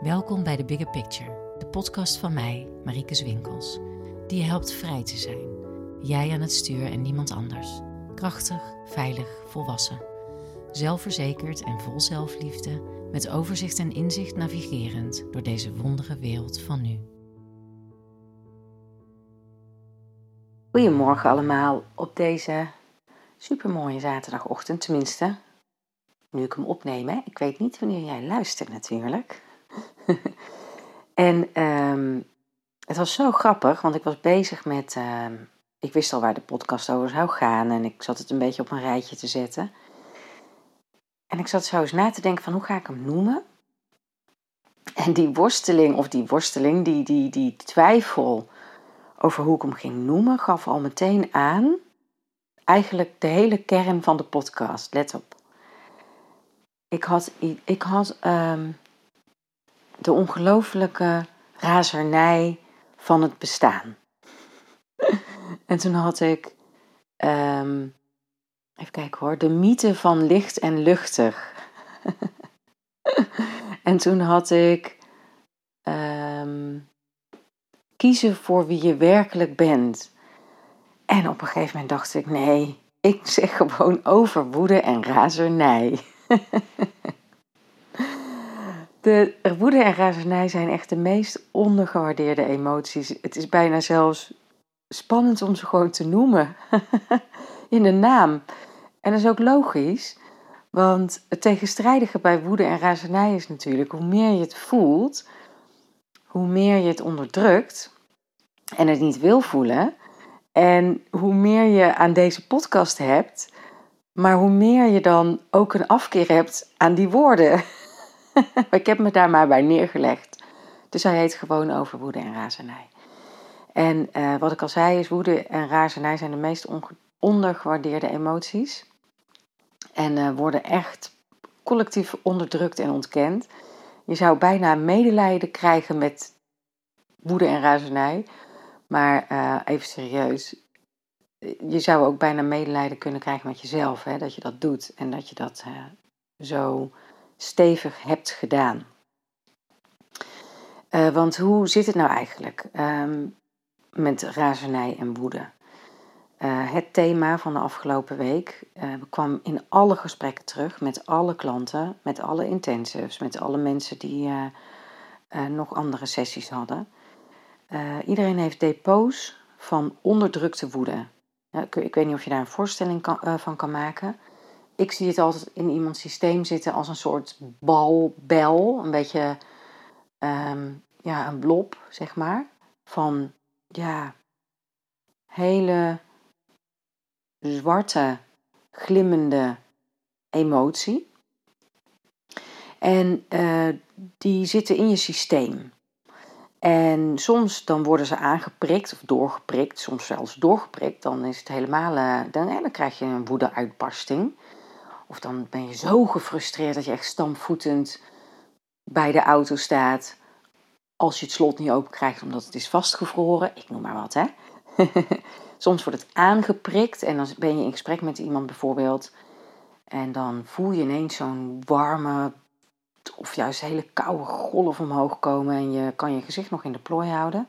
Welkom bij de Bigger Picture, de podcast van mij, Marieke Zwinkels, die je helpt vrij te zijn. Jij aan het stuur en niemand anders. Krachtig, veilig, volwassen. Zelfverzekerd en vol zelfliefde, met overzicht en inzicht navigerend door deze wondere wereld van nu. Goedemorgen allemaal op deze supermooie zaterdagochtend, tenminste. Nu ik hem opneem, hè. ik weet niet wanneer jij luistert natuurlijk. en ehm, het was zo grappig, want ik was bezig met. Ehm, ik wist al waar de podcast over zou gaan en ik zat het een beetje op een rijtje te zetten. En ik zat zo eens na te denken van hoe ga ik hem noemen? En die worsteling, of die worsteling, die, die, die twijfel over hoe ik hem ging noemen, gaf al meteen aan eigenlijk de hele kern van de podcast. Let op. Ik had, ik had ehm, de ongelofelijke razernij van het bestaan. en toen had ik, um, even kijken hoor, de mythe van licht en luchtig. en toen had ik um, kiezen voor wie je werkelijk bent. En op een gegeven moment dacht ik, nee, ik zeg gewoon overwoede en razernij. De woede en razernij zijn echt de meest ondergewaardeerde emoties. Het is bijna zelfs spannend om ze gewoon te noemen in de naam. En dat is ook logisch, want het tegenstrijdige bij woede en razernij is natuurlijk hoe meer je het voelt, hoe meer je het onderdrukt en het niet wil voelen. En hoe meer je aan deze podcast hebt, maar hoe meer je dan ook een afkeer hebt aan die woorden. ik heb me daar maar bij neergelegd. Dus hij heet gewoon over woede en razernij. En uh, wat ik al zei is, woede en razernij zijn de meest ondergewaardeerde emoties. En uh, worden echt collectief onderdrukt en ontkend. Je zou bijna medelijden krijgen met woede en razernij. Maar uh, even serieus, je zou ook bijna medelijden kunnen krijgen met jezelf. Hè? Dat je dat doet en dat je dat zo stevig hebt gedaan. Uh, want hoe zit het nou eigenlijk um, met razernij en woede? Uh, het thema van de afgelopen week uh, kwam in alle gesprekken terug met alle klanten, met alle intensives, met alle mensen die nog andere sessies hadden. iedereen heeft depots van onderdrukte woede. Ik, ik, weet niet of je daar een voorstelling van kan maken ik zie het altijd in iemands systeem zitten als een soort bal, bel, een beetje ehm, ja, een blob, zeg maar, van ja, hele zwarte, glimmende emotie. En uh, die zitten in je systeem. En soms dan worden ze aangeprikt of doorgeprikt, soms zelfs doorgeprikt. Dan is het helemaal, uh, dan, dan krijg je een woede-uitbarsting. Of dan ben je zo gefrustreerd dat je echt stampvoetend bij de auto staat. Als je het slot niet open krijgt omdat het is vastgevroren. Ik noem maar wat, hè. Soms wordt het aangeprikt en dan ben je in gesprek met iemand bijvoorbeeld. En dan voel je ineens zo'n warme of juist hele koude golf omhoog komen. En je kan je gezicht nog in de plooi houden.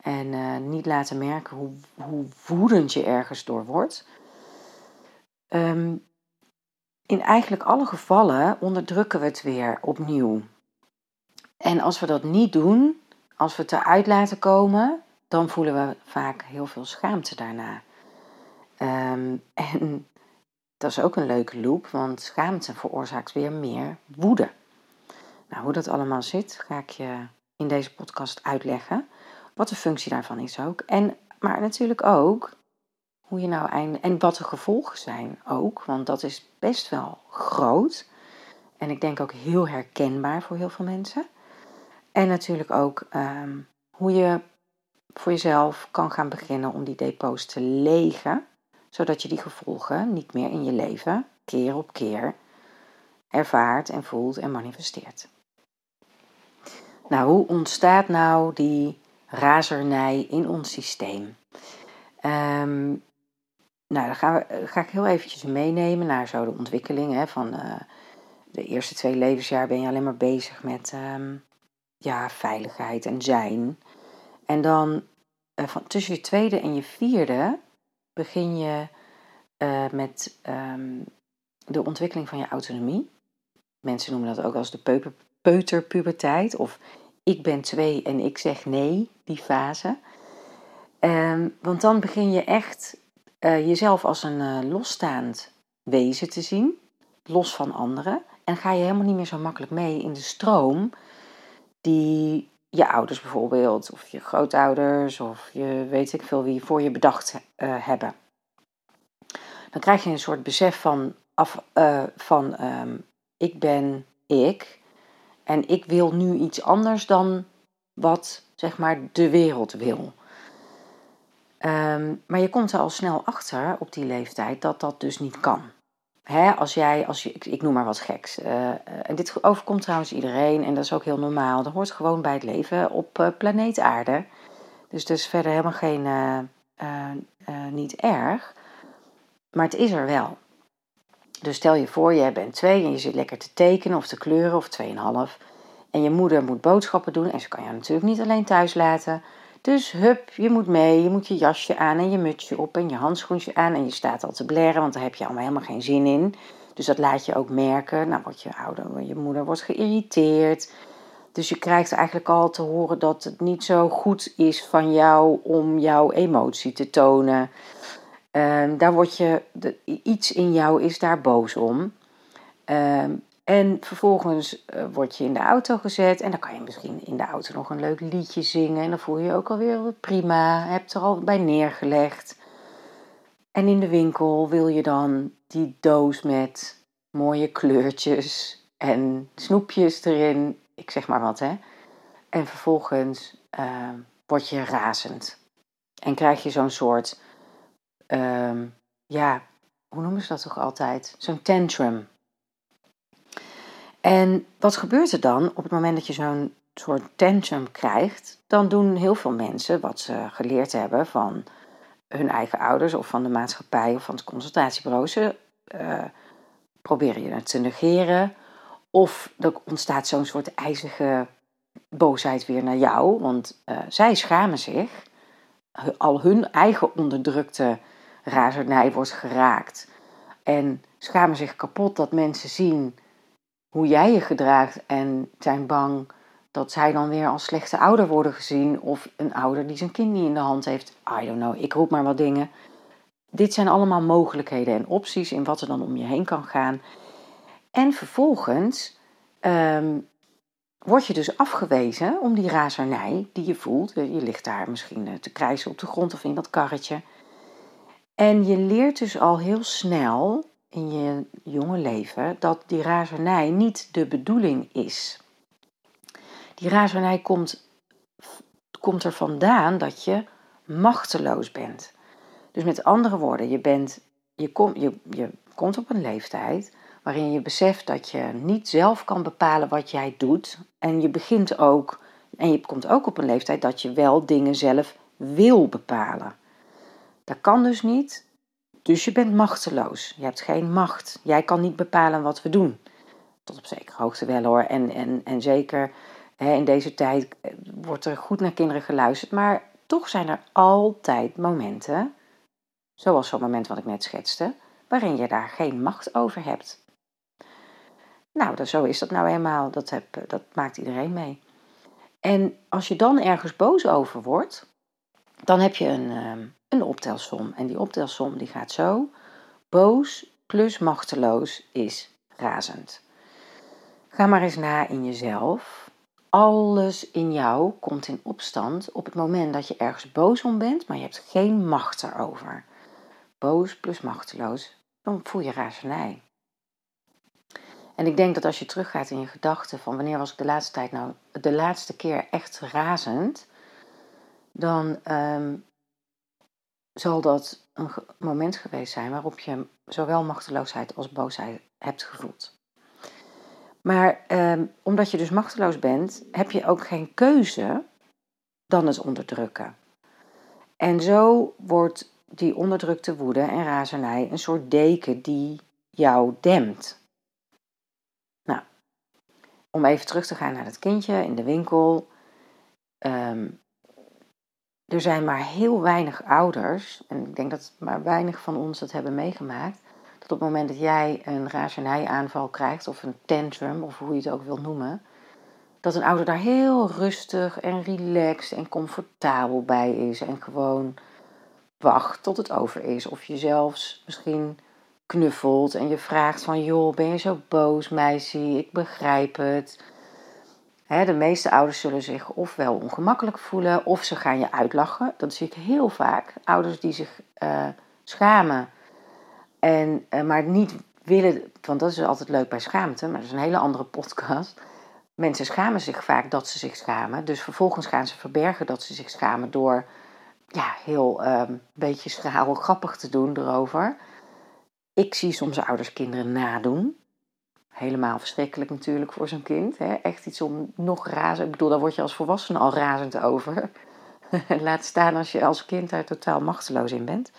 En uh, niet laten merken hoe, hoe woedend je ergens door wordt. Um, in eigenlijk alle gevallen onderdrukken we het weer opnieuw. En als we dat niet doen, als we het eruit laten komen, dan voelen we vaak heel veel schaamte daarna. Ehm, en dat is ook een leuke loop, want schaamte veroorzaakt weer meer woede. Nou, hoe dat allemaal zit, ga ik je in deze podcast uitleggen. Wat de functie daarvan is ook. En, maar natuurlijk ook hoe je nou en wat de gevolgen zijn ook, want dat is best wel groot. En ik denk ook heel herkenbaar voor heel veel mensen. En natuurlijk ook ehm, hoe je voor jezelf kan gaan beginnen om die depots te legen, zodat je die gevolgen niet meer in je leven keer op keer ervaart en voelt en manifesteert. Nou, hoe ontstaat nou die razernij in ons systeem? Um, nou, dan ga, ga, ik heel eventjes meenemen naar zo de ontwikkeling. Hè, van uh, de eerste twee levensjaar ben je alleen maar bezig met um, ja, veiligheid en zijn. En dan uh, van, tussen je tweede en je vierde begin je met um, de ontwikkeling van je autonomie. Mensen noemen dat ook als de peuterpuberteit of ik ben twee en ik zeg nee, die fase. Um, want dan begin je echt uh, jezelf als een uh, losstaand wezen te zien, los van anderen. En ga je helemaal niet meer zo makkelijk mee in de stroom die je ouders bijvoorbeeld, of je grootouders, of je weet ik veel wie voor je bedacht uh, hebben. Dan krijg je een soort besef van, af, van um, ik ben ik en ik wil nu iets anders dan wat zeg maar de wereld wil. Um, maar je komt er al snel achter op die leeftijd dat dat dus niet kan. Hè, als jij, als je, ik, ik noem maar wat geks. Uh, en dit overkomt trouwens iedereen en dat is ook heel normaal. Dat hoort gewoon bij het leven op uh, planeet Aarde. Dus dat is verder helemaal geen, niet erg. Maar het is er wel. Dus stel je voor, jij bent twee en je zit lekker te tekenen of te kleuren of tweeënhalf. En je moeder moet boodschappen doen en ze kan je natuurlijk niet alleen thuis laten. Dus hup, je moet mee, je moet je jasje aan en je mutsje op en je handschoentje aan en je staat al te blaren, want daar heb je allemaal helemaal geen zin in. Dus dat laat je ook merken. Nou, word je ouder, je moeder wordt geïrriteerd. Dus je krijgt eigenlijk al te horen dat het niet zo goed is van jou om jouw emotie te tonen. Um, daar word je, iets in jou is daar boos om. Um, en vervolgens uh, word je in de auto gezet en dan kan je misschien in de auto nog een leuk liedje zingen. En dan voel je je ook alweer prima, hebt er al bij neergelegd. En in de winkel wil je dan die doos met mooie kleurtjes en snoepjes erin. Ik zeg maar wat, hè. En vervolgens uh, word je razend. En krijg je zo'n soort, uh, ja, hoe noemen ze dat toch altijd? Zo'n tantrum. En wat gebeurt er dan op het moment dat je zo'n soort tantrum krijgt? Dan doen heel veel mensen wat ze geleerd hebben van hun eigen ouders of van de maatschappij of van het consultatiebureau. Ze uh, proberen je te negeren. Of er ontstaat zo'n soort ijzige boosheid weer naar jou, want uh, zij schamen zich. Al hun eigen onderdrukte razernij wordt geraakt. En schamen zich kapot dat mensen zien hoe jij je gedraagt en zijn bang dat zij dan weer als slechte ouder worden gezien of een ouder die zijn kind niet in de hand heeft. I don't know, ik roep maar wat dingen. Dit zijn allemaal mogelijkheden en opties in wat er dan om je heen kan gaan. En vervolgens um, word je dus afgewezen om die razernij die je voelt. Je ligt daar misschien eh, te krijsen op de grond of in dat karretje. En je leert dus al heel snel in je jonge leven dat die razernij niet de bedoeling is. Die razernij komt, komt er vandaan dat je machteloos bent. Dus met andere woorden, je, bent, je, kom, je, je komt op een leeftijd waarin je beseft dat je niet zelf kan bepalen wat jij doet. En je begint ook, en je komt ook op een leeftijd dat je wel dingen zelf wil bepalen. Dat kan dus niet dus je bent machteloos. Je hebt geen macht. Jij kan niet bepalen wat we doen. Tot op zekere hoogte wel hoor. En, en, en zeker hè, in deze tijd eh, wordt er goed naar kinderen geluisterd. Maar toch zijn er altijd momenten, zoals zo'n moment wat ik net schetste, waarin je daar geen macht over hebt. Nou, zo is dat nou eenmaal. Dat, heb, dat maakt iedereen mee. En als je dan ergens boos over wordt, dan heb je een, ehm, een optelsom. En die optelsom die gaat zo. Boos plus machteloos is razend. Ga maar eens na in jezelf. Alles in jou komt in opstand op het moment dat je ergens boos om bent, maar je hebt geen macht erover. Boos plus machteloos, dan voel je razernij. En ik denk dat als je teruggaat in je gedachten van wanneer was ik de laatste tijd nou de laatste keer echt razend, dan ehm, zal dat een moment geweest zijn waarop je zowel machteloosheid als boosheid hebt gevoeld. Maar ehm, omdat je dus machteloos bent, heb je ook geen keuze dan het onderdrukken. En zo wordt die onderdrukte woede en razernij een soort deken die jou dempt. Nou, om even terug te gaan naar het kindje in de winkel. Ehm, er zijn maar heel weinig ouders, en ik denk dat maar weinig van ons dat hebben meegemaakt, dat op het moment dat jij een razonajaanval krijgt, of een tantrum, of hoe je het ook wil noemen, dat een ouder daar heel rustig en relaxed en comfortabel bij is en gewoon wacht tot het over is. Of je zelfs misschien knuffelt en je vraagt van joh, ben je zo boos meisje, ik begrijp het. De meeste ouders zullen zich ofwel ongemakkelijk voelen of ze gaan je uitlachen. Dat zie ik heel vaak. Ouders die zich uh, schamen, en, uh, maar niet willen, want dat is altijd leuk bij schaamte, maar dat is een hele andere podcast. Mensen schamen zich vaak dat ze zich schamen. Dus vervolgens gaan ze verbergen dat ze zich schamen door ja, heel een ehm, beetje schaal grappig te doen erover. Ik zie soms ouders kinderen nadoen. Helemaal verschrikkelijk natuurlijk voor zo'n kind. Hè? Echt iets om nog razend. Ik bedoel, daar word je als volwassene al razend over. Laat staan als je als kind daar totaal machteloos in bent.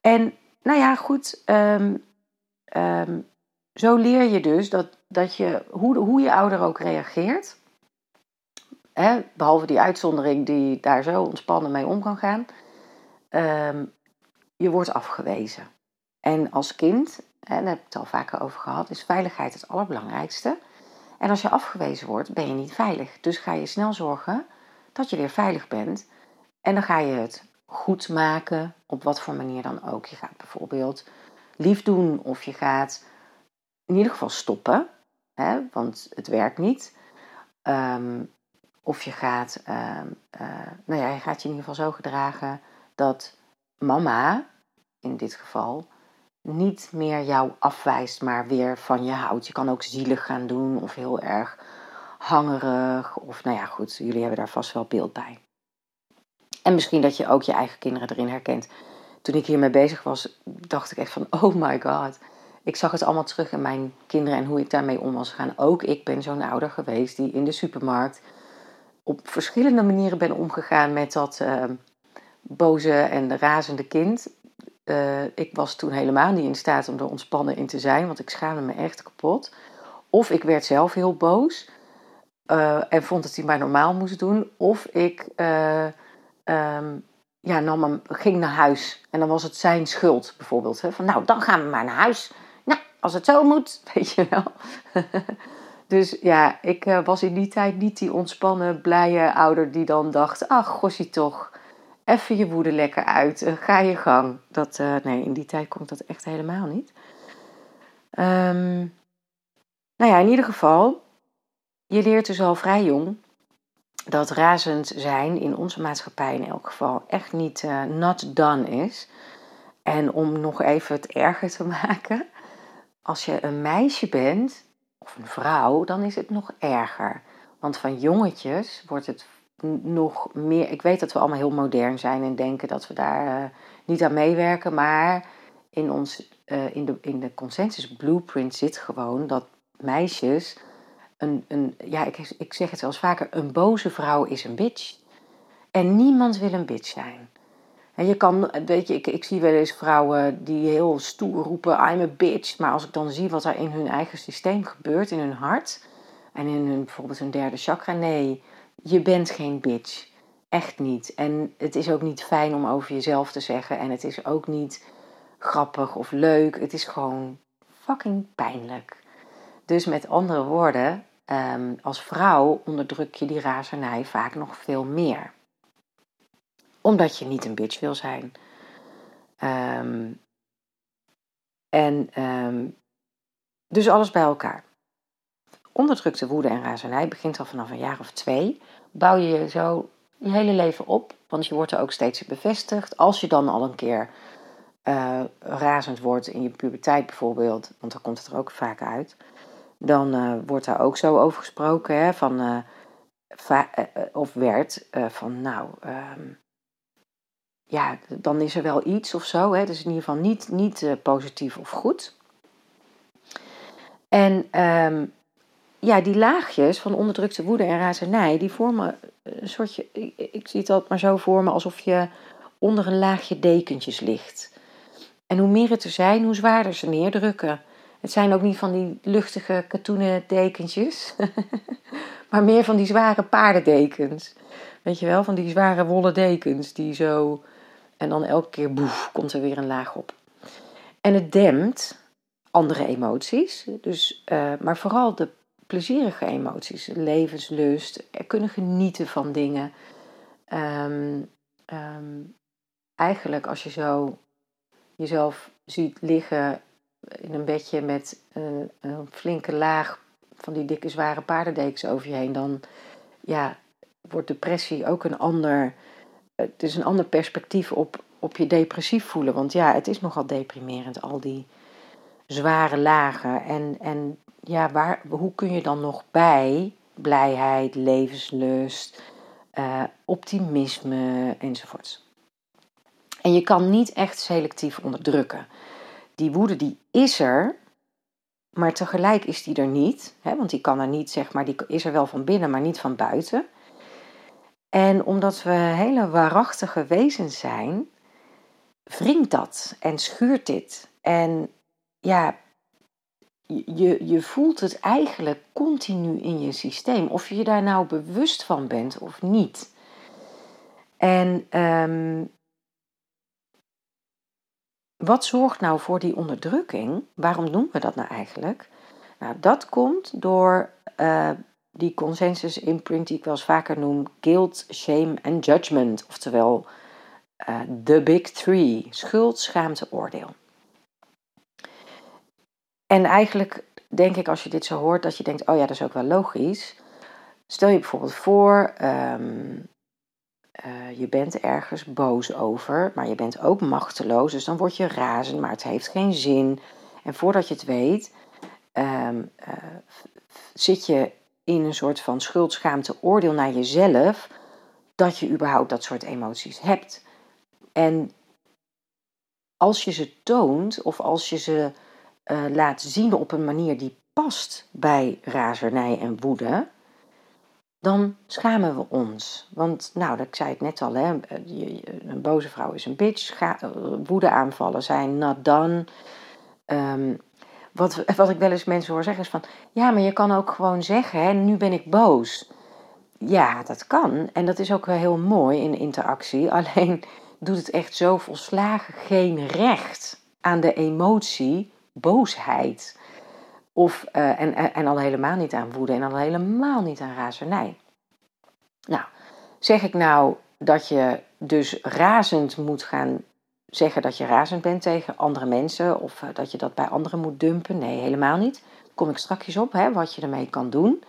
En nou ja, goed. Ehm, ehm, zo leer je dus dat, dat je, hoe, hoe je ouder ook reageert. Hè, behalve die uitzondering die daar zo ontspannen mee om kan gaan. Ehm, je wordt afgewezen. En als kind, en daar heb ik het al vaker over gehad, is veiligheid het allerbelangrijkste. En als je afgewezen wordt, ben je niet veilig. Dus ga je snel zorgen dat je weer veilig bent. En dan ga je het goed maken, op wat voor manier dan ook. Je gaat bijvoorbeeld lief doen of je gaat in ieder geval stoppen, hè, want het werkt niet. Ehm, of je gaat, uh, nou ja, je gaat je in ieder geval zo gedragen dat mama, in dit geval, niet meer jou afwijst, maar weer van je houdt. Je kan ook zielig gaan doen of heel erg hangerig. Of nou ja, goed, jullie hebben daar vast wel beeld bij. En misschien dat je ook je eigen kinderen erin herkent. Toen ik hiermee bezig was, dacht ik echt van, oh my god. Ik zag het allemaal terug in mijn kinderen en hoe ik daarmee om was gegaan. Ook ik ben zo'n ouder geweest die in de supermarkt op verschillende manieren ben omgegaan met dat uh, boze en razende kind. Uh, ik was toen helemaal niet in staat om er ontspannen in te zijn, want ik schaamde me echt kapot. Of ik werd zelf heel boos uh, en vond dat hij maar normaal moest doen. Of ik um, ja, nam hem, ging naar huis en dan was het zijn schuld bijvoorbeeld. Hè? Van nou, dan gaan we maar naar huis. Nou, als het zo moet, weet je wel. Dus ja, ik was in die tijd niet die ontspannen, blije ouder die dan dacht: ach, gossie toch, even je woede lekker uit, uh, ga je gang. Dat, uh, nee, in die tijd ik dat echt helemaal niet. Um, nou ja, in ieder geval, je leert dus al vrij jong dat razend zijn in onze maatschappij in elk geval echt niet not done is. En om nog even het erger te maken, als je een meisje bent of een vrouw, dan is het nog erger. Want van jongetjes wordt het nog meer. Ik weet dat we allemaal heel modern zijn en denken dat we daar uh, niet aan meewerken, maar in, ons, uh, in, de, in de consensus blueprint zit gewoon dat meisjes. Een, een, ja, ik, ik zeg het eens vaker: een boze vrouw is een bitch. En niemand wil een bitch zijn. En je kan, weet je, ik, ik zie wel eens vrouwen die heel stoer roepen: I'm a bitch. Maar als ik dan zie wat er in hun eigen systeem gebeurt, in hun hart en in hun, bijvoorbeeld hun derde chakra, nee, je bent geen bitch. Echt niet. En het is ook niet fijn om over jezelf te zeggen. En het is ook niet grappig of leuk. Het is gewoon fucking pijnlijk. Dus met andere woorden, um, als vrouw onderdruk je die razernij vaak nog veel meer omdat je niet een bitch wil zijn. Um, en um, dus alles bij elkaar. Onderdrukte woede en razernij begint al vanaf een jaar of twee. Bouw je zo je hele leven op, want je wordt er ook steeds bevestigd. Als je dan al een keer uh, razend wordt in je puberteit bijvoorbeeld, want dan komt het er ook vaak uit, dan uh, wordt daar ook zo over gesproken, hè, van, uh, of werd, van nou, um, ja, dan is er wel iets of zo. Hè? Dus in ieder geval niet, niet positief of goed. En um, ja, die laagjes van onderdrukte woede en razernij, die vormen een soortje, ik, ik zie het altijd maar zo vormen alsof je onder een laagje dekentjes ligt. En hoe meer het er zijn, hoe zwaarder ze neerdrukken. Het zijn ook niet van die luchtige katoenen dekentjes, maar meer van die zware paardendekens. Weet je wel, van die zware wollen dekens die zo. En dan elke keer boef, komt er weer een laag op. En het dempt andere emoties, dus, uh, maar vooral de plezierige emoties, levenslust, er kunnen genieten van dingen. Um, um, eigenlijk als je zo jezelf ziet liggen in een bedje met een, een flinke laag van die dikke zware paardendekens over je heen, dan ja, wordt depressie ook een ander, het is een ander perspectief op, op je depressief voelen. Want ja, het is nogal deprimerend, al die zware lagen. En, en ja, waar, hoe kun je dan nog bij blijheid, levenslust, uh, optimisme enzovoorts. En je kan niet echt selectief onderdrukken. Die woede die is er, maar tegelijk is die er niet. Hè, want die kan er niet, zeg maar, die is er wel van binnen, maar niet van buiten. En omdat we hele waarachtige wezens zijn, wringt dat en schuurt dit. En ja, je, je voelt het eigenlijk continu in je systeem, of je je daar nou bewust van bent of niet. En ehm, wat zorgt nou voor die onderdrukking? Waarom noemen we dat nou eigenlijk? Nou, dat komt door uh, die consensus imprint die ik wel eens vaker noem: guilt, shame en judgment. Oftewel, uh, the big three: schuld, schaamte, oordeel. En eigenlijk denk ik als je dit zo hoort dat je denkt, oh ja, dat is ook wel logisch. Stel je bijvoorbeeld voor, um, uh, je bent ergens boos over, maar je bent ook machteloos, dus dan word je razend, maar het heeft geen zin. En voordat je het weet, um, uh, zit je in een soort van schuldschaamte oordeel naar jezelf dat je überhaupt dat soort emoties hebt. En als je ze toont of als je ze uh, laat zien op een manier die past bij razernij en woede, dan schamen we ons. Want, nou, ik zei het net al, hè, een boze vrouw is een bitch, eh, woede aanvallen zijn not done. Um, wat, wat ik wel eens mensen hoor zeggen is van, ja, maar je kan ook gewoon zeggen, hè, nu ben ik boos. Ja, dat kan. En dat is ook wel heel mooi in interactie. Alleen doet het echt zo volslagen geen recht aan de emotie boosheid. Of, uh, en, en al helemaal niet aan woede en al helemaal niet aan razernij. Nou, zeg ik nou dat je dus razend moet gaan zeggen dat je razend bent tegen andere mensen of uh, dat je dat bij anderen moet dumpen? Nee, helemaal niet. Daar kom ik straks op, hè, wat je ermee kan doen.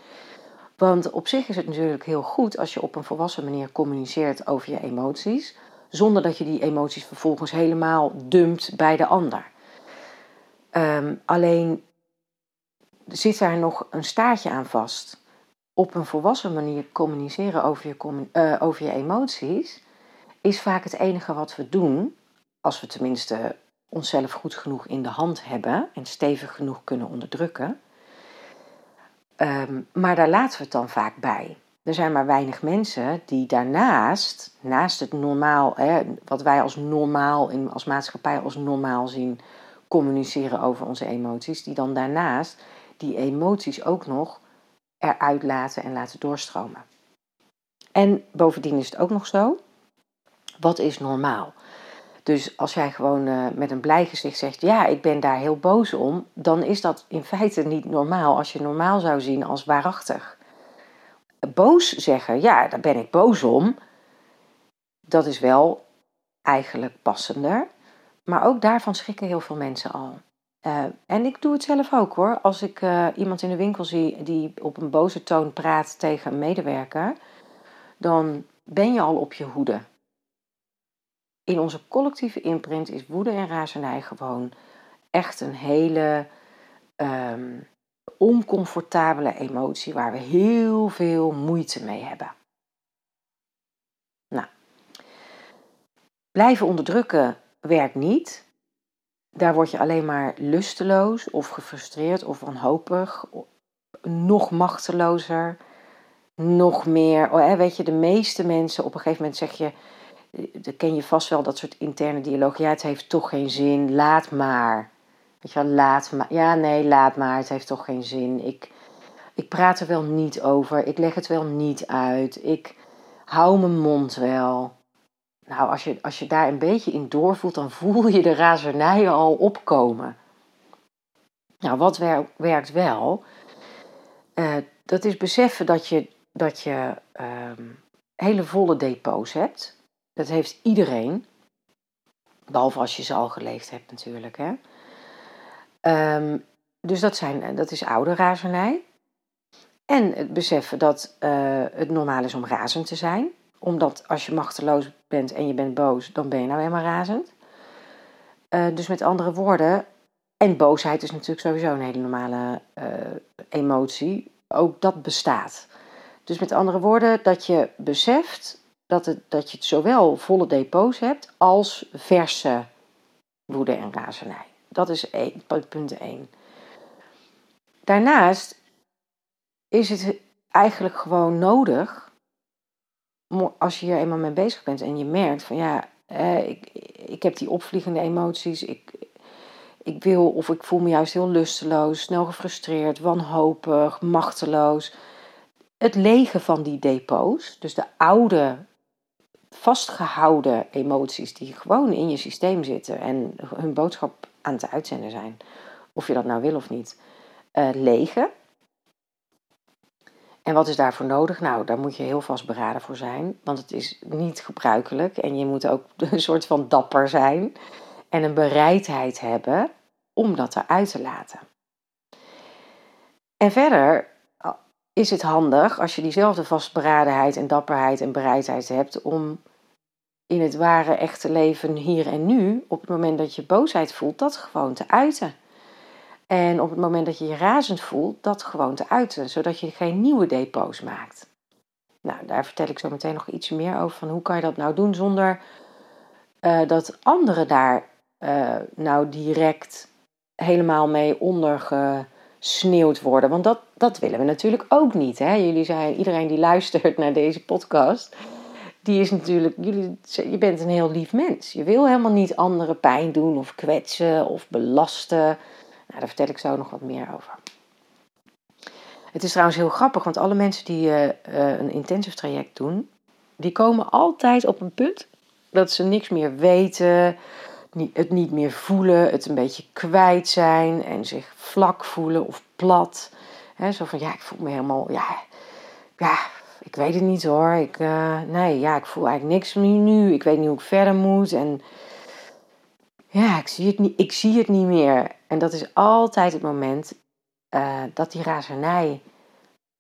Want op zich is het natuurlijk heel goed als je op een volwassen manier communiceert over je emoties, zonder dat je die emoties vervolgens helemaal dumpt bij de ander. Um, alleen zit daar nog een staartje aan vast. Op een volwassen manier communiceren over je, uh, over je emoties is vaak het enige wat we doen, als we tenminste onszelf goed genoeg in de hand hebben en stevig genoeg kunnen onderdrukken. Um, maar daar laten we het dan vaak bij. Er zijn maar weinig mensen die daarnaast, naast het normaal, hè, wat wij als normaal in, als maatschappij als normaal zien, communiceren over onze emoties, die dan daarnaast die emoties ook nog eruit laten en laten doorstromen. En bovendien is het ook nog zo, wat is normaal? Dus als jij gewoon uh, met een blij gezicht zegt, ja, ik ben daar heel boos om, dan is dat in feite niet normaal als je normaal zou zien als waarachtig. Boos zeggen, ja, daar ben ik boos om, dat is wel eigenlijk passender. Maar ook daarvan schrikken heel veel mensen al. Uh, en ik doe het zelf ook hoor. Als ik uh, iemand in de winkel zie die op een boze toon praat tegen een medewerker, dan ben je al op je hoede. In onze collectieve imprint is woede en razernij gewoon echt een hele um, oncomfortabele emotie waar we heel veel moeite mee hebben. Nou, blijven onderdrukken werkt niet. Daar word je alleen maar lusteloos of gefrustreerd of wanhopig, nog machtelozer, nog meer. Oh, weet je, de meeste mensen op een gegeven moment zeg je, dan ken je vast wel dat soort interne dialoog. Ja, het heeft toch geen zin, laat maar. Weet je wel, laat maar. Ja, nee, laat maar. Het heeft toch geen zin. Ik, ik praat er wel niet over. Ik leg het wel niet uit. Ik hou mijn mond wel. Nou, als je, als je daar een beetje in doorvoelt, dan voel je de razernij al opkomen. Nou, wat werkt wel? Uh, dat is beseffen dat je, dat je ehm, hele volle depots hebt. Dat heeft iedereen. Behalve als je ze al geleefd hebt natuurlijk. Hè? Ehm, dus dat, zijn, dat is oude razernij. En het beseffen dat uh, het normaal is om razend te zijn. Omdat als je machteloos bent en je bent boos, dan ben je nou helemaal razend. Uh, dus met andere woorden, en boosheid is natuurlijk sowieso een hele normale uh, emotie. Ook dat bestaat. Dus met andere woorden, dat je beseft dat, het, dat je het zowel volle depots hebt als verse woede en razernij. Dat is één, punt 1. Daarnaast is het eigenlijk gewoon nodig, als je hier eenmaal mee bezig bent en je merkt van ja, ik, ik heb die opvliegende emoties, ik, ik wil of ik voel me juist heel lusteloos, snel gefrustreerd, wanhopig, machteloos. Het legen van die depots, dus de oude, vastgehouden emoties die gewoon in je systeem zitten en hun boodschap aan het uitzenden zijn, of je dat nou wil of niet, uh, legen. En wat is daarvoor nodig? Nou, daar moet je heel vastberaden voor zijn, want het is niet gebruikelijk en je moet ook een soort van dapper zijn en een bereidheid hebben om dat eruit te laten. En verder uh, is het handig als je diezelfde vastberadenheid en dapperheid en bereidheid hebt om in het ware echte leven hier en nu, op het moment dat je boosheid voelt, dat gewoon te uiten. En op het moment dat je je razend voelt, dat gewoon te uiten, zodat je geen nieuwe depots maakt. Nou, daar vertel ik zo meteen nog iets meer over van hoe kan je dat nou doen zonder uh, dat anderen daar uh, nou direct helemaal mee ondergesneeuwd worden. Want dat, dat willen we natuurlijk ook niet. Hè? Jullie zijn, iedereen die luistert naar deze podcast, die is natuurlijk, jullie, je bent een heel lief mens. Je wil helemaal niet anderen pijn doen of kwetsen of belasten. Daar vertel ik zo nog wat meer over. Het is trouwens heel grappig, want alle mensen die uh, een intensive traject doen, die komen altijd op een punt dat ze niks meer weten, het niet meer voelen, het een beetje kwijt zijn en zich vlak voelen of plat. zo van ja, ik voel me helemaal, ja, ja, ik weet het niet hoor. Ik, uh, nee, ja, ik voel eigenlijk niks meer nu. Ik weet niet hoe ik verder moet. En ja, ik zie het niet, ik zie het niet meer. En dat is altijd het moment uh, dat die razernij,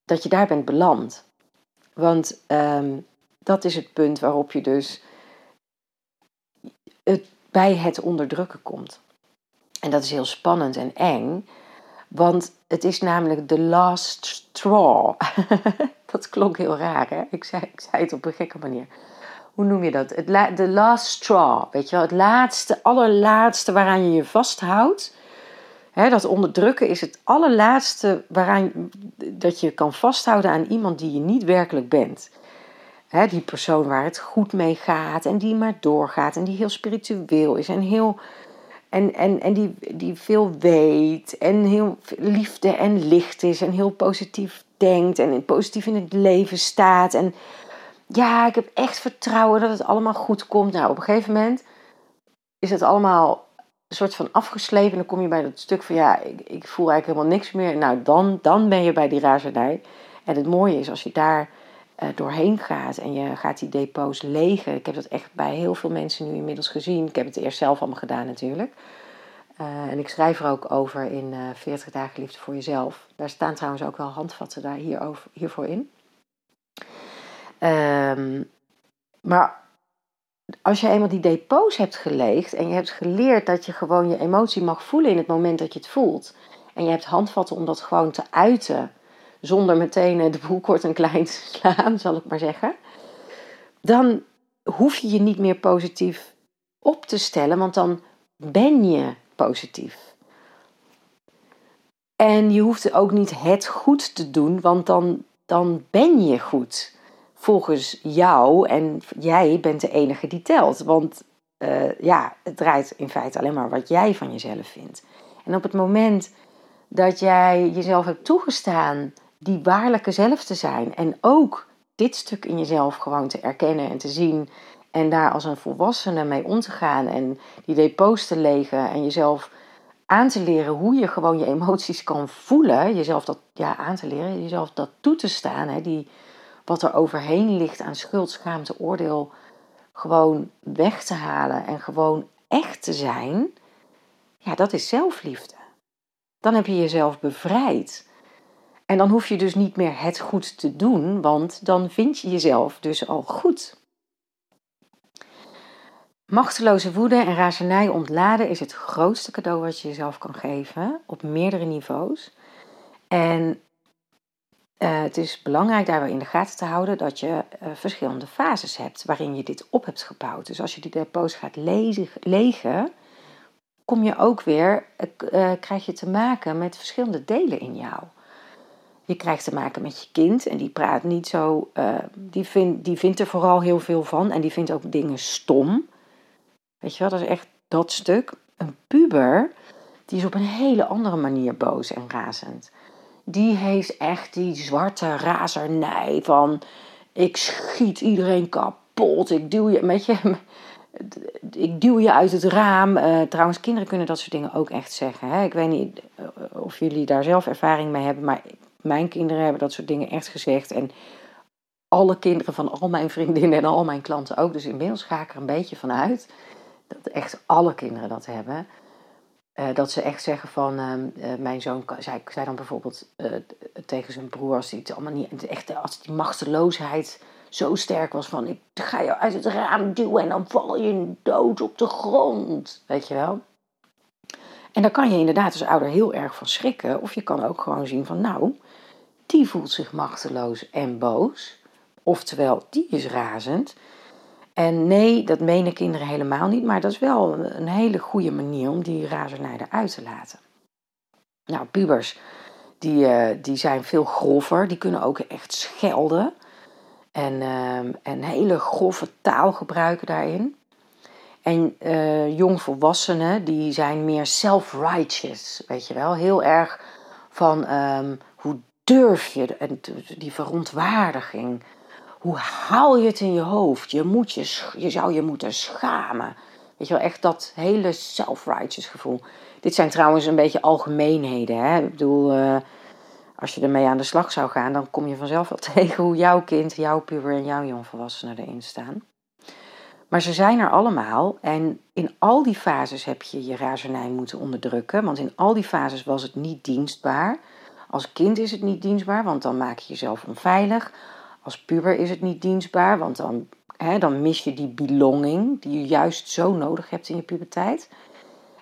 dat je daar bent beland. Want um, dat is het punt waarop je dus het bij het onderdrukken komt. En dat is heel spannend en eng, want het is namelijk de last straw. dat klonk heel raar, hè? Ik zei, ik zei het op een gekke manier. Hoe noem je dat? De last straw, weet je wel? Het laatste, allerlaatste waaraan je je vasthoudt. Dat onderdrukken is het allerlaatste waaraan dat je kan vasthouden aan iemand die je niet werkelijk bent die persoon waar het goed mee gaat en die maar doorgaat en die heel spiritueel is en, heel, en, en, en die, die veel weet en heel liefde en licht is en heel positief denkt en positief in het leven staat. En ja, ik heb echt vertrouwen dat het allemaal goed komt. Nou, op een gegeven moment is het allemaal een soort van afgeslepen. En dan kom je bij dat stuk van ja, ik, ik voel eigenlijk helemaal niks meer. Nou, dan, dan ben je bij die razernij. En het mooie is als je daar uh, doorheen gaat en je gaat die depots legen. Ik heb dat echt bij heel veel mensen nu inmiddels gezien. Ik heb het eerst zelf allemaal gedaan natuurlijk. Uh, en ik schrijf er ook over in uh, eh, 40 dagen liefde voor jezelf. Daar staan trouwens ook wel handvatten daar hierover, hiervoor in. Um, maar als je eenmaal die depots hebt geleegd en je hebt geleerd dat je gewoon je emotie mag voelen in het moment dat je het voelt. En je hebt handvatten om dat gewoon te uiten zonder meteen eh, de boel kort en klein te slaan, zal ik maar zeggen. Dan hoef je je niet meer positief op te stellen, want dan ben je positief. En je hoeft ook niet het goed te doen, want dan, dan ben je goed. Volgens jou en jij bent de enige die telt. Want uh, ja, het draait in feite alleen maar wat jij van jezelf vindt. En op het moment dat jij jezelf hebt toegestaan die waarlijke zelf te zijn en ook dit stuk in jezelf gewoon te erkennen en te zien en daar als een volwassene mee om te gaan en die depots te legen en jezelf aan te leren hoe je gewoon je emoties kan voelen, jezelf dat ja, aan te leren, jezelf dat toe te staan, hè, die, wat er overheen ligt aan schuld, schaamte, oordeel, gewoon weg te halen en gewoon echt te zijn, ja, dat is zelfliefde. Dan heb je jezelf bevrijd. En dan hoef je dus niet meer het goed te doen, want dan vind je jezelf dus al goed. Machteloze woede en razernij ontladen is het grootste cadeau wat je jezelf kan geven op meerdere niveaus. En uh, het is belangrijk daarbij in de gaten te houden dat je uh, verschillende fases hebt waarin je dit op hebt gebouwd. Dus als je die depots gaat legen, kom je ook weer, uh, krijg je te maken met verschillende delen in jou. Je krijgt te maken met je kind en die praat niet zo, die, vind, die vindt er vooral heel veel van en die vindt ook dingen stom. Weet je wel, dat is echt dat stuk. Een puber, die is op een hele andere manier boos en razend. Die heeft echt die zwarte razernij van... Ik schiet iedereen kapot. Ik duw je, met je, ik duw je uit het raam. Uh, trouwens, kinderen kunnen dat soort dingen ook echt zeggen. Hè? Ik weet niet eh, of jullie daar zelf ervaring mee hebben, maar mijn kinderen hebben dat soort dingen echt gezegd. En alle kinderen van al mijn vriendinnen en al mijn klanten ook. Dus inmiddels ga ik er een beetje van uit dat echt alle kinderen dat hebben. Uh, dat ze echt zeggen van, uh, mijn zoon zei, zei dan bijvoorbeeld uh, tegen zijn broer, als hij het allemaal niet, echt, als die machteloosheid zo sterk was van, ik ga je uit het raam duwen en dan val je dood op de grond, weet je wel. En daar kan je inderdaad als ouder heel erg van schrikken, of je kan ook gewoon zien van, nou, die voelt zich machteloos en boos, oftewel, die is razend. En nee, dat menen kinderen helemaal niet, maar dat is wel een hele goede manier om die razernij eruit te laten. Nou, pubers, die, uh, die zijn veel grover, die kunnen ook echt schelden. En, uh, en hele grove taal gebruiken daarin. En uh, jongvolwassenen, die zijn meer self-righteous, weet je wel. Heel erg van um, hoe durf je, en die verontwaardiging hoe haal je het in je hoofd? Je, moet je, je zou je moeten schamen. Weet je wel, echt dat hele self-righteous gevoel. Dit zijn trouwens een beetje algemeenheden. Hè? Ik bedoel, uh, als je ermee aan de slag zou gaan, dan kom je vanzelf wel tegen hoe jouw kind, jouw puber en jouw jongvolwassene erin staan. Maar ze zijn er allemaal en in al die fases heb je je razernij moeten onderdrukken. Want in al die fases was het niet dienstbaar. Als kind is het niet dienstbaar, want dan maak je jezelf onveilig. Als puber is het niet dienstbaar, want dan, hè, dan mis je die belonging die je juist zo nodig hebt in je puberteit.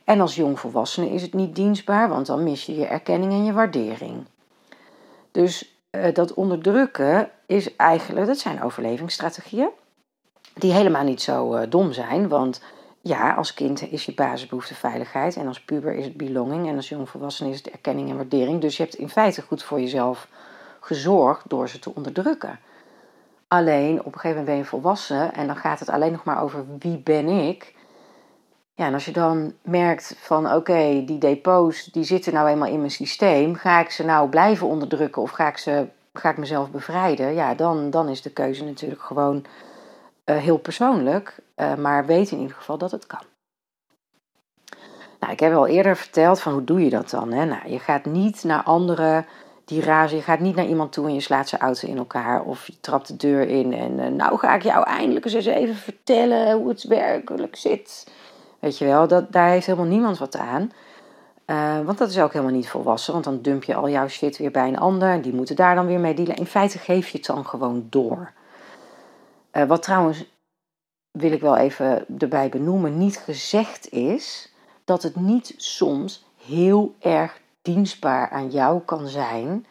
En als jongvolwassene is het niet dienstbaar, want dan mis je je erkenning en je waardering. Dus uh, dat onderdrukken is eigenlijk, dat zijn overlevingsstrategieën, die helemaal niet zo uh, dom zijn, want ja, als kind is je basisbehoefte veiligheid en als puber is het belonging en als jongvolwassene is het erkenning en waardering. Dus je hebt in feite goed voor jezelf gezorgd door ze te onderdrukken. Alleen op een gegeven moment ben je volwassen en dan gaat het alleen nog maar over wie ben ik. Ja, en als je dan merkt van oké, die depots die zitten nou eenmaal in mijn systeem, ga ik ze nou blijven onderdrukken of ga ik, ze, ga ik mezelf bevrijden? Ja, dan, dan is de keuze natuurlijk gewoon uh, heel persoonlijk, uh, maar weet in ieder geval dat het kan. Nou, ik heb al eerder verteld van hoe doe je dat dan? Hè? Nou, je gaat niet naar andere die razen. Je gaat niet naar iemand toe en je slaat zijn auto in elkaar. Of je trapt de deur in en uh, nou ga ik jou eindelijk eens even vertellen hoe het werkelijk zit. Weet je wel, dat, daar heeft helemaal niemand wat aan. Uh, want dat is ook helemaal niet volwassen. Want dan dump je al jouw shit weer bij een ander. En die moeten daar dan weer mee dealen. In feite geef je het dan gewoon door. Uh, wat trouwens, wil ik wel even erbij benoemen, niet gezegd is dat het niet soms heel erg dienstbaar aan jou kan zijn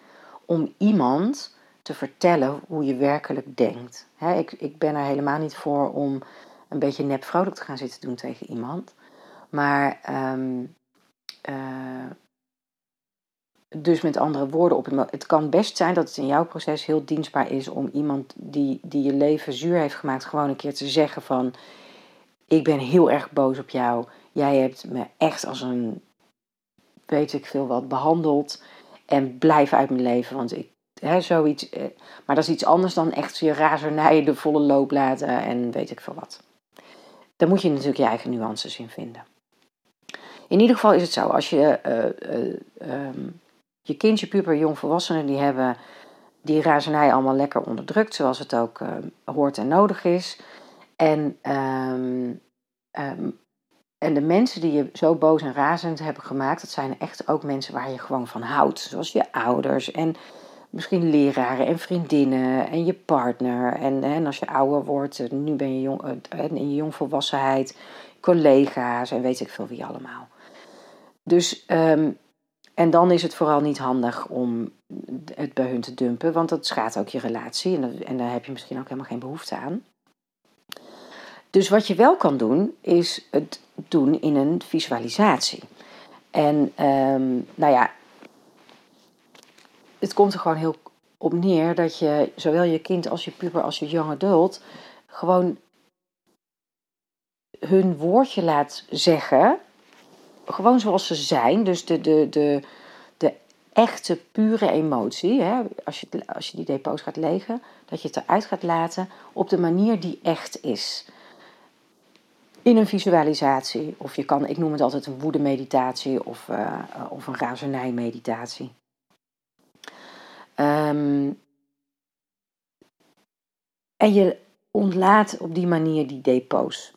om iemand te vertellen hoe je werkelijk denkt. ik, ik ben er helemaal niet voor om een beetje nep vrolijk te gaan zitten doen tegen iemand. Maar ehm, eh, dus met andere woorden, op het, het kan best zijn dat het in jouw proces heel dienstbaar is om iemand die, die je leven zuur heeft gemaakt, gewoon een keer te zeggen van ik ben heel erg boos op jou. Jij hebt me echt als een weet ik veel wat, behandeld. En blijf uit mijn leven, want ik, hè, zoiets. Eh, maar dat is iets anders dan echt je razernij de volle loop laten en weet ik veel wat. Daar moet je natuurlijk je eigen nuances in vinden. In ieder geval is het zo, als je uh, je kind, je puber, jongvolwassenen, die hebben die razernij allemaal lekker onderdrukt, zoals het ook hoort en nodig is. En, ehm, ehm, en de mensen die je zo boos en razend hebben gemaakt, dat zijn echt ook mensen waar je gewoon van houdt. Zoals je ouders en misschien leraren en vriendinnen en je partner. En, en als je ouder wordt, nu ben je jong, in je jongvolwassenheid, collega's en weet ik veel wie allemaal. Dus, ehm, en dan is het vooral niet handig om het bij hun te dumpen, want dat schaadt ook je relatie en, en daar heb je misschien ook helemaal geen behoefte aan. Dus wat je wel kan doen, is het doen in een visualisatie. En um, nou ja, het komt er gewoon heel op neer dat je zowel je kind als je puber als je young adult gewoon hun woordje laat zeggen gewoon zoals ze zijn. Dus de, de, de, de echte, pure emotie. Hè, als, je, als je die depots gaat legen, dat je het eruit gaat laten op de manier die echt is. In een visualisatie, of je kan, ik noem het altijd een woede-meditatie of, uh, of een razernij-meditatie. Um, en je ontlaat op die manier die depots.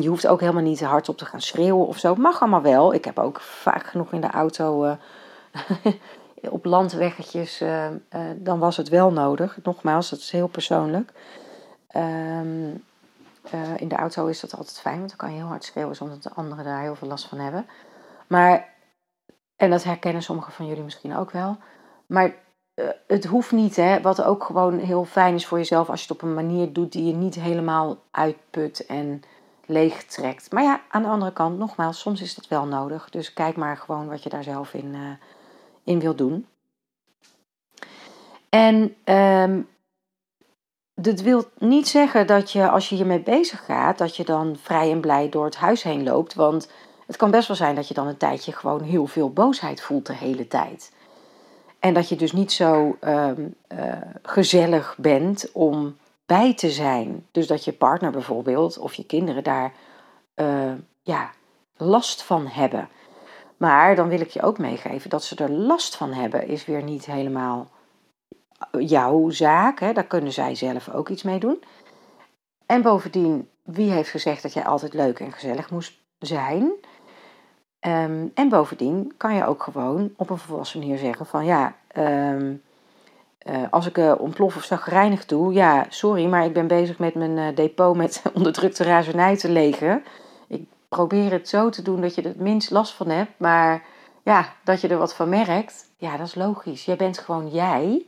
Je hoeft ook helemaal niet hardop te gaan schreeuwen of zo. Mag allemaal wel. Ik heb ook vaak genoeg in de auto uh, op landweggetjes. Dan was het wel nodig. Nogmaals, dat is heel persoonlijk. Um, in de auto is dat altijd fijn, want dan kan je heel hard schreeuwen zonder dat de anderen daar heel veel last van hebben. Maar, en dat herkennen sommigen van jullie misschien ook wel. Maar het hoeft niet, hè, wat ook gewoon heel fijn is voor jezelf als je het op een manier doet die je niet helemaal uitput en leeg trekt. Maar ja, aan de andere kant, nogmaals, soms is dat wel nodig. Dus kijk maar gewoon wat je daar zelf in, uh, in wilt doen. En um, dit wil niet zeggen dat je, als je hiermee bezig gaat, dat je dan vrij en blij door het huis heen loopt. Want het kan best wel zijn dat je dan een tijdje gewoon heel veel boosheid voelt de hele tijd. En dat je dus niet zo um, uh, gezellig bent om bij te zijn. Dus dat je partner bijvoorbeeld of je kinderen daar uh, ja, last van hebben. Maar dan wil ik je ook meegeven dat ze er last van hebben, is weer niet helemaal jouw zaak. Hè? Daar kunnen zij zelf ook iets mee doen. En bovendien, wie heeft gezegd dat jij altijd leuk en gezellig moest zijn? Um, en bovendien kan je ook gewoon op een volwassen manier zeggen van ja, um, uh, als ik uh, ontplof of zagrijnig doe, ja, sorry, maar ik ben bezig met mijn uh, depot met onderdrukte razernij te legen. Ik probeer het zo te doen dat je er het minst last van hebt, maar ja, dat je er wat van merkt, ja, dat is logisch. Jij bent gewoon jij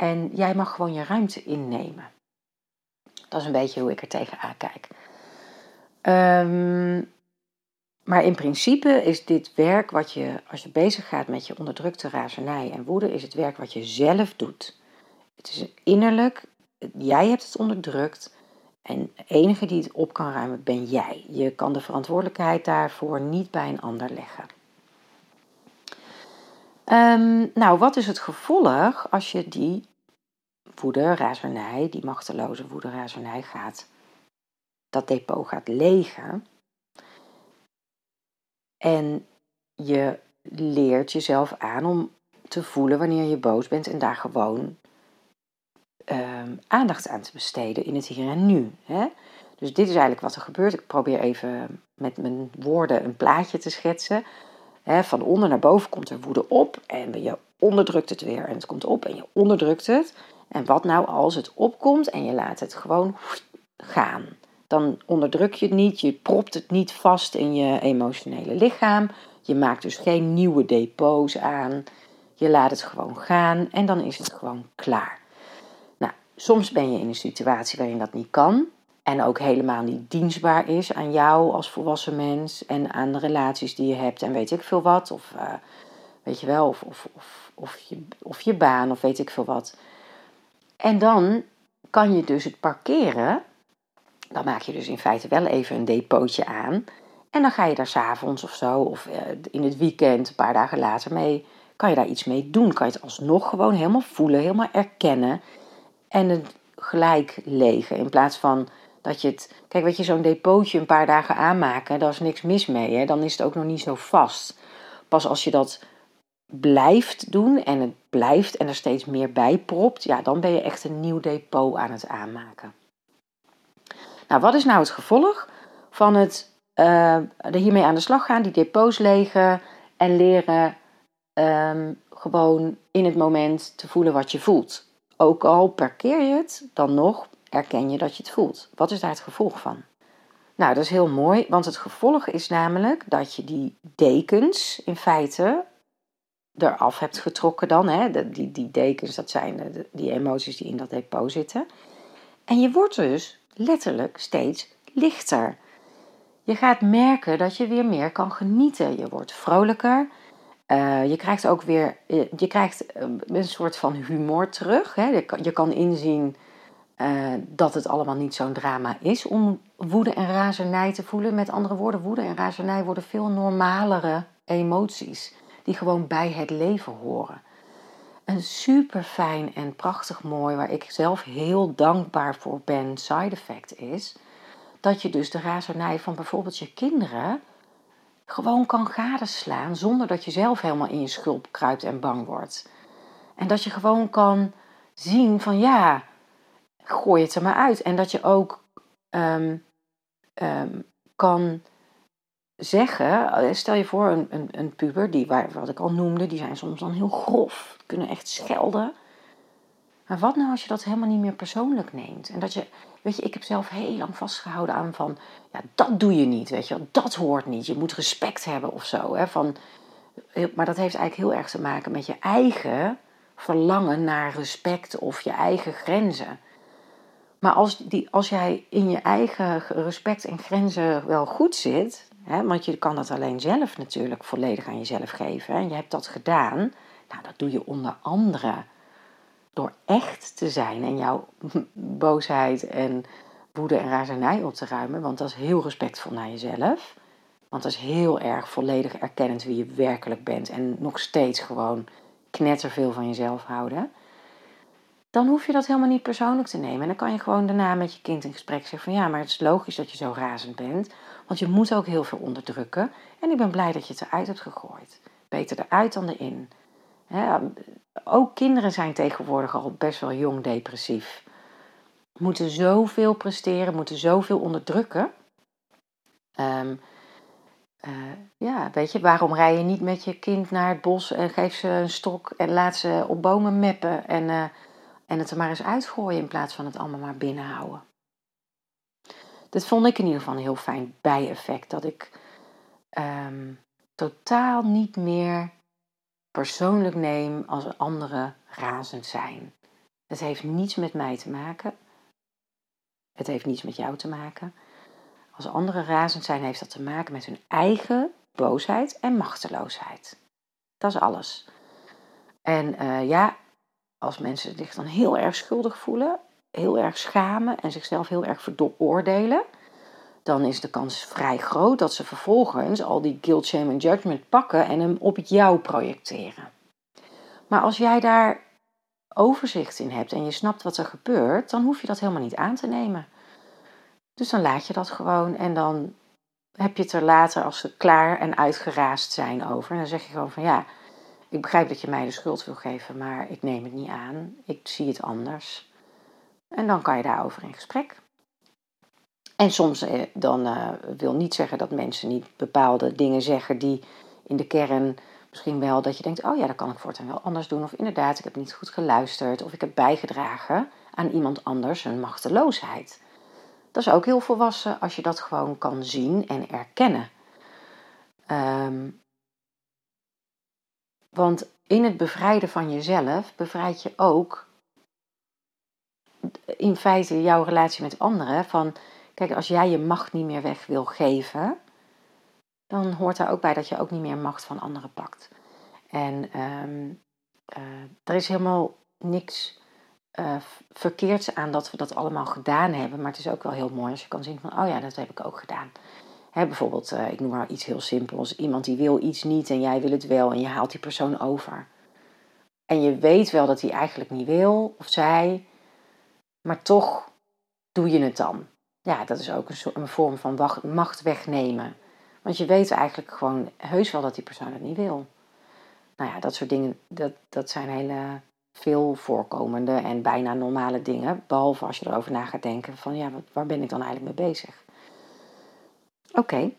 en jij mag gewoon je ruimte innemen. Dat is een beetje hoe ik er tegenaan kijk. Um, maar in principe is dit werk wat je, als je bezig gaat met je onderdrukte razernij en woede, is het werk wat je zelf doet. Het is innerlijk, jij hebt het onderdrukt en de enige die het op kan ruimen ben jij. Je kan de verantwoordelijkheid daarvoor niet bij een ander leggen. Um, nou, wat is het gevolg als je die woede, razernij, die machteloze woede, razernij gaat, dat depot gaat legen? En je leert jezelf aan om te voelen wanneer je boos bent en daar gewoon uh, aandacht aan te besteden in het hier en nu. Hè? Dus dit is eigenlijk wat er gebeurt. Ik probeer even met mijn woorden een plaatje te schetsen. Van onder naar boven komt er woede op en je onderdrukt het weer. En het komt op en je onderdrukt het. En wat nou als het opkomt en je laat het gewoon gaan? dan onderdruk je het niet, je propt het niet vast in je emotionele lichaam. Je maakt dus geen nieuwe depots aan. Je laat het gewoon gaan en dan is het gewoon klaar. Nou, soms ben je in een situatie waarin dat niet kan en ook helemaal niet dienstbaar is aan jou als volwassen mens en aan de relaties die je hebt en weet ik veel wat. Of uh, weet je wel, of, of, of, of, je, of je baan of weet ik veel wat. En dan kan je dus het parkeren dan maak je dus in feite wel even een depotje aan. En dan ga je daar s'avonds of zo, of eh, in het weekend, een paar dagen later mee, kan je daar iets mee doen. Kan je het alsnog gewoon helemaal voelen, helemaal erkennen. En het gelijk legen. In plaats van dat je het. Kijk, weet je, zo'n depootje een paar dagen aanmaken, daar is niks mis mee. Hè? Dan is het ook nog niet zo vast. Pas als je dat blijft doen en het blijft en er steeds meer bij propt, ja, dan ben je echt een nieuw depot aan het aanmaken. Nou, wat is nou het gevolg van het uh, er hiermee aan de slag gaan, die depots legen en leren um, gewoon in het moment te voelen wat je voelt? Ook al parkeer je het, dan nog erken je dat je het voelt. Wat is daar het gevolg van? Nou, dat is heel mooi, want het gevolg is namelijk dat je die dekens in feite eraf hebt getrokken dan. Hè? die, die dekens, dat zijn de, die emoties die in dat depot zitten. En je wordt dus letterlijk steeds lichter. Je gaat merken dat je weer meer kan genieten. Je wordt vrolijker. Uh, je krijgt ook weer je krijgt eh, een soort van humor terug. Hè? Je kan inzien uh, dat het allemaal niet zo'n drama is om woede en razernij te voelen. Met andere woorden, woede en razernij worden veel normalere emoties die gewoon bij het leven horen. Een super fijn en prachtig mooi, waar ik zelf heel dankbaar voor ben, side effect is dat je dus de razernij van bijvoorbeeld je kinderen gewoon kan gadeslaan zonder dat je zelf helemaal in je schulp kruipt en bang wordt. En dat je gewoon kan zien van ja, gooi het er maar uit. En dat je ook um, um, kan zeggen, eh, stel je voor een, een, een puber, die, wat ik al noemde, die zijn soms dan heel grof, kunnen echt schelden. Maar wat nou als je dat helemaal niet meer persoonlijk neemt? En dat je, weet je, ik heb zelf heel lang vastgehouden aan van, ja, dat doe je niet, weet je, dat hoort niet. Je moet respect hebben of zo. Hè, van, maar dat heeft eigenlijk heel erg te maken met je eigen verlangen naar respect of je eigen grenzen. Maar als, die, als jij in je eigen respect en grenzen wel goed zit, hè, want je kan dat alleen zelf natuurlijk volledig aan jezelf geven, en je hebt dat gedaan, nou, dat doe je onder andere door echt te zijn en jouw boosheid en woede en razernij op te ruimen, want dat is heel respectvol naar jezelf. Want dat is heel erg volledig erkennend wie je werkelijk bent en nog steeds gewoon knetterveel van jezelf houden dan hoef je dat helemaal niet persoonlijk te nemen. En dan kan je gewoon daarna met je kind in gesprek zeggen van ja, maar het is logisch dat je zo razend bent. Want je moet ook heel veel onderdrukken. En ik ben blij dat je het eruit hebt gegooid. Beter eruit dan erin. ook kinderen zijn tegenwoordig al best wel jong depressief. Moeten zoveel presteren, moeten zoveel onderdrukken. Um, ja, weet je, waarom rij je niet met je kind naar het bos en geef ze een stok en laat ze op bomen meppen en... Uh, en het er maar eens uitgooien in plaats van het allemaal maar binnenhouden. Dat vond ik in ieder geval een heel fijn bijeffect. Dat ik um, totaal niet meer persoonlijk neem als anderen razend zijn. Het heeft niets met mij te maken. Het heeft niets met jou te maken. Als anderen razend zijn, heeft dat te maken met hun eigen boosheid en machteloosheid. Dat is alles. En uh, ja, als mensen zich dan heel erg schuldig voelen, heel erg schamen en zichzelf heel erg veroordelen, dan is de kans vrij groot dat ze vervolgens al die guilt, shame en judgment pakken en hem op jou projecteren. Maar als jij daar overzicht in hebt en je snapt wat er gebeurt, dan hoef je dat helemaal niet aan te nemen. Dus dan laat je dat gewoon en dan heb je het er later als ze klaar en uitgeraasd zijn over. En dan zeg je gewoon van ja, ik begrijp dat je mij de schuld wil geven, maar ik neem het niet aan. Ik zie het anders. En dan kan je daarover in gesprek. En soms eh, dan uh, wil niet zeggen dat mensen niet bepaalde dingen zeggen die in de kern misschien wel dat je denkt, oh ja, dat kan ik voortaan wel anders doen. Of inderdaad, ik heb niet goed geluisterd. Of ik heb bijgedragen aan iemand anders een machteloosheid. Dat is ook heel volwassen als je dat gewoon kan zien en erkennen. Um, want in het bevrijden van jezelf bevrijd je ook in feite jouw relatie met anderen. Van, kijk, als jij je macht niet meer weg wil geven, dan hoort daar ook bij dat je ook niet meer macht van anderen pakt. En um, er is helemaal niks uh, verkeerds aan dat we dat allemaal gedaan hebben. Maar het is ook wel heel mooi als je kan zien van, oh ja, dat heb ik ook gedaan. Bijvoorbeeld, uh, ik noem maar iets heel simpels. Iemand die wil iets niet en jij wil het wel en je haalt die persoon over. En je weet wel dat hij eigenlijk niet wil of zij, maar toch doe je het dan. Ja, dat is ook een vorm van macht wegnemen. Want je weet eigenlijk gewoon heus wel dat die persoon het niet wil. Nou ja, dat soort dingen, dat, dat zijn hele veel voorkomende en bijna normale dingen. Behalve als je erover na gaat denken van ja, waar ben ik dan eigenlijk mee bezig? Oké.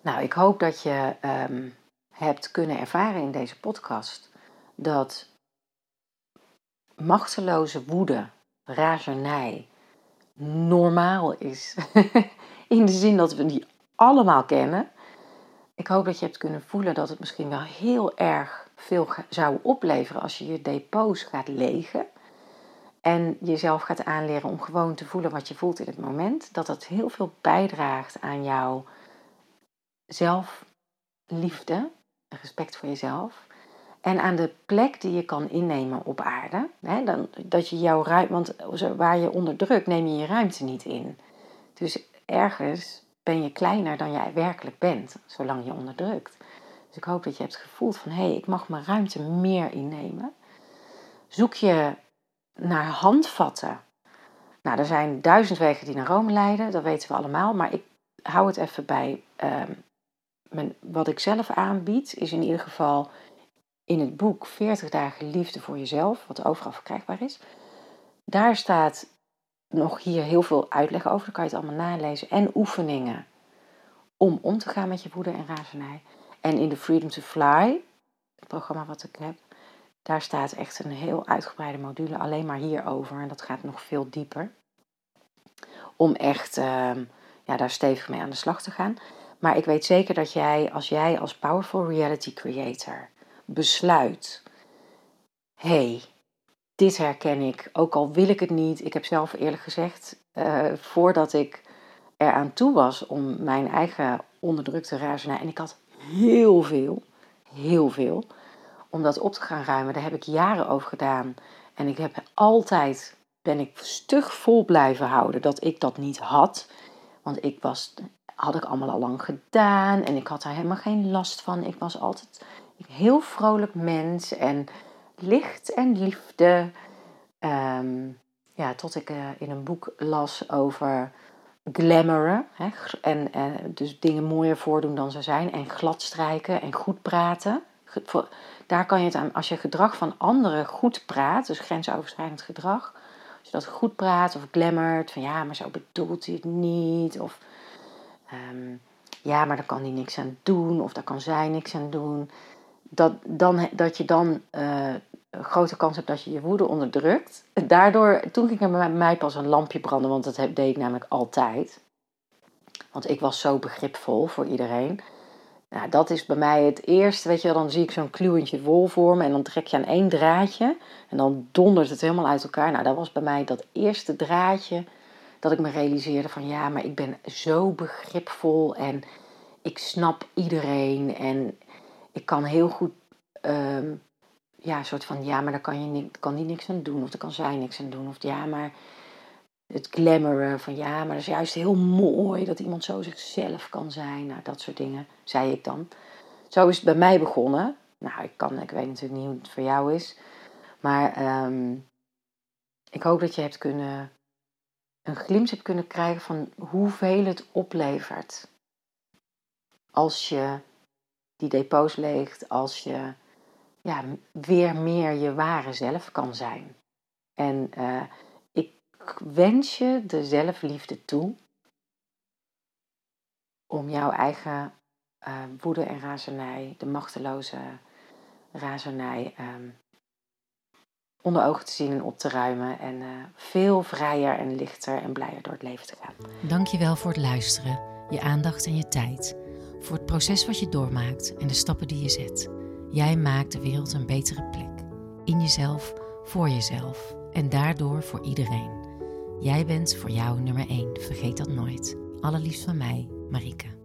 Nou, ik hoop dat je um, hebt kunnen ervaren in deze podcast dat machteloze woede, razernij normaal is. in de zin dat we die allemaal kennen. Ik hoop dat je hebt kunnen voelen dat het misschien wel heel erg veel zou opleveren als je je depots gaat legen. En jezelf gaat aanleren om gewoon te voelen wat je voelt in het moment. Dat dat heel veel bijdraagt aan jouw zelfliefde, respect voor jezelf. En aan de plek die je kan innemen op aarde. Hè, dan, dat je jouw ruimte, want waar je onderdrukt, neem je je ruimte niet in. Dus ergens ben je kleiner dan jij werkelijk bent, zolang je onderdrukt. Dus ik hoop dat je hebt gevoeld van hé, hey, ik mag mijn ruimte meer innemen. Zoek je naar handvatten. Nou, er zijn duizend wegen die naar Rome leiden, dat weten we allemaal. Maar ik hou het even bij. Ehm, mijn, wat ik zelf aanbied, is in ieder geval in het boek 40 dagen liefde voor jezelf, wat overal verkrijgbaar is. Daar staat nog hier heel veel uitleg over, dan kan je het allemaal nalezen. En oefeningen om om te gaan met je woede en razernij. En in de Freedom to Fly, het programma wat ik heb, daar staat echt een heel uitgebreide module alleen maar hierover. En dat gaat nog veel dieper. Om echt uh, ja, daar stevig mee aan de slag te gaan. Maar ik weet zeker dat jij, als jij als Powerful Reality Creator besluit: hey, dit herken ik, ook al wil ik het niet. Ik heb zelf eerlijk gezegd, uh, voordat ik eraan toe was om mijn eigen onderdrukte razernij, en ik had heel veel, heel veel, om dat op te gaan ruimen. Daar heb ik jaren over gedaan. En ik heb altijd, ben ik stug vol blijven houden dat ik dat niet had. Want ik was, had ik allemaal al lang gedaan en ik had daar helemaal geen last van. Ik was altijd een heel vrolijk mens en licht en liefde. Ehm, ja, tot ik uh, in een boek las over glamouren. Hè, en, en dus dingen mooier voordoen dan ze zijn. En gladstrijken en goed praten. Daar kan je het aan, als je gedrag van anderen goed praat, dus grensoverschrijdend gedrag. Als je dat goed praat of glamourt, van ja, maar zo bedoelt hij het niet. Of ehm, ja, maar daar kan hij niks aan doen. Of daar kan zij niks aan doen. Dat, dan, dat je dan een grote kans hebt dat je je woede onderdrukt. Daardoor, toen ging er bij mij pas een lampje branden, want dat deed ik namelijk altijd. Want ik was zo begripvol voor iedereen. Nou, dat is bij mij het eerste, weet je dan zie ik zo'n kluwentje wol voor me en dan trek je aan één draadje en dan dondert het helemaal uit elkaar. Nou, dat was bij mij dat eerste draadje dat ik me realiseerde van ja, maar ik ben zo begripvol en ik snap iedereen en ik kan heel goed ehm, ja, soort van, ja, maar daar kan, je kan die niks aan doen. Of daar kan zij niks aan doen. Of ja, maar het glamouren van, ja, maar dat is juist heel mooi dat iemand zo zichzelf kan zijn. Nou, dat soort dingen, zei ik dan. Zo is het bij mij begonnen. Nou, ik, kan, ik weet natuurlijk niet hoe het voor jou is. Maar um, ik hoop dat je hebt kunnen, een glimp hebt kunnen krijgen van hoeveel het oplevert. Als je die depots leegt, als je ja, weer meer je ware zelf kan zijn. En uh, wens je de zelfliefde toe om jouw eigen uh, woede en razernij, de machteloze razernij, um, onder ogen te zien en op te ruimen. En uh, veel vrijer en lichter en blijer door het leven te gaan. Dankjewel voor het luisteren, je aandacht en je tijd. Voor het proces wat je doormaakt en de stappen die je zet. Jij maakt de wereld een betere plek. In jezelf, voor jezelf en daardoor voor iedereen. Jij bent voor jou nummer 1, vergeet dat nooit. Allerliefst van mij, Marike.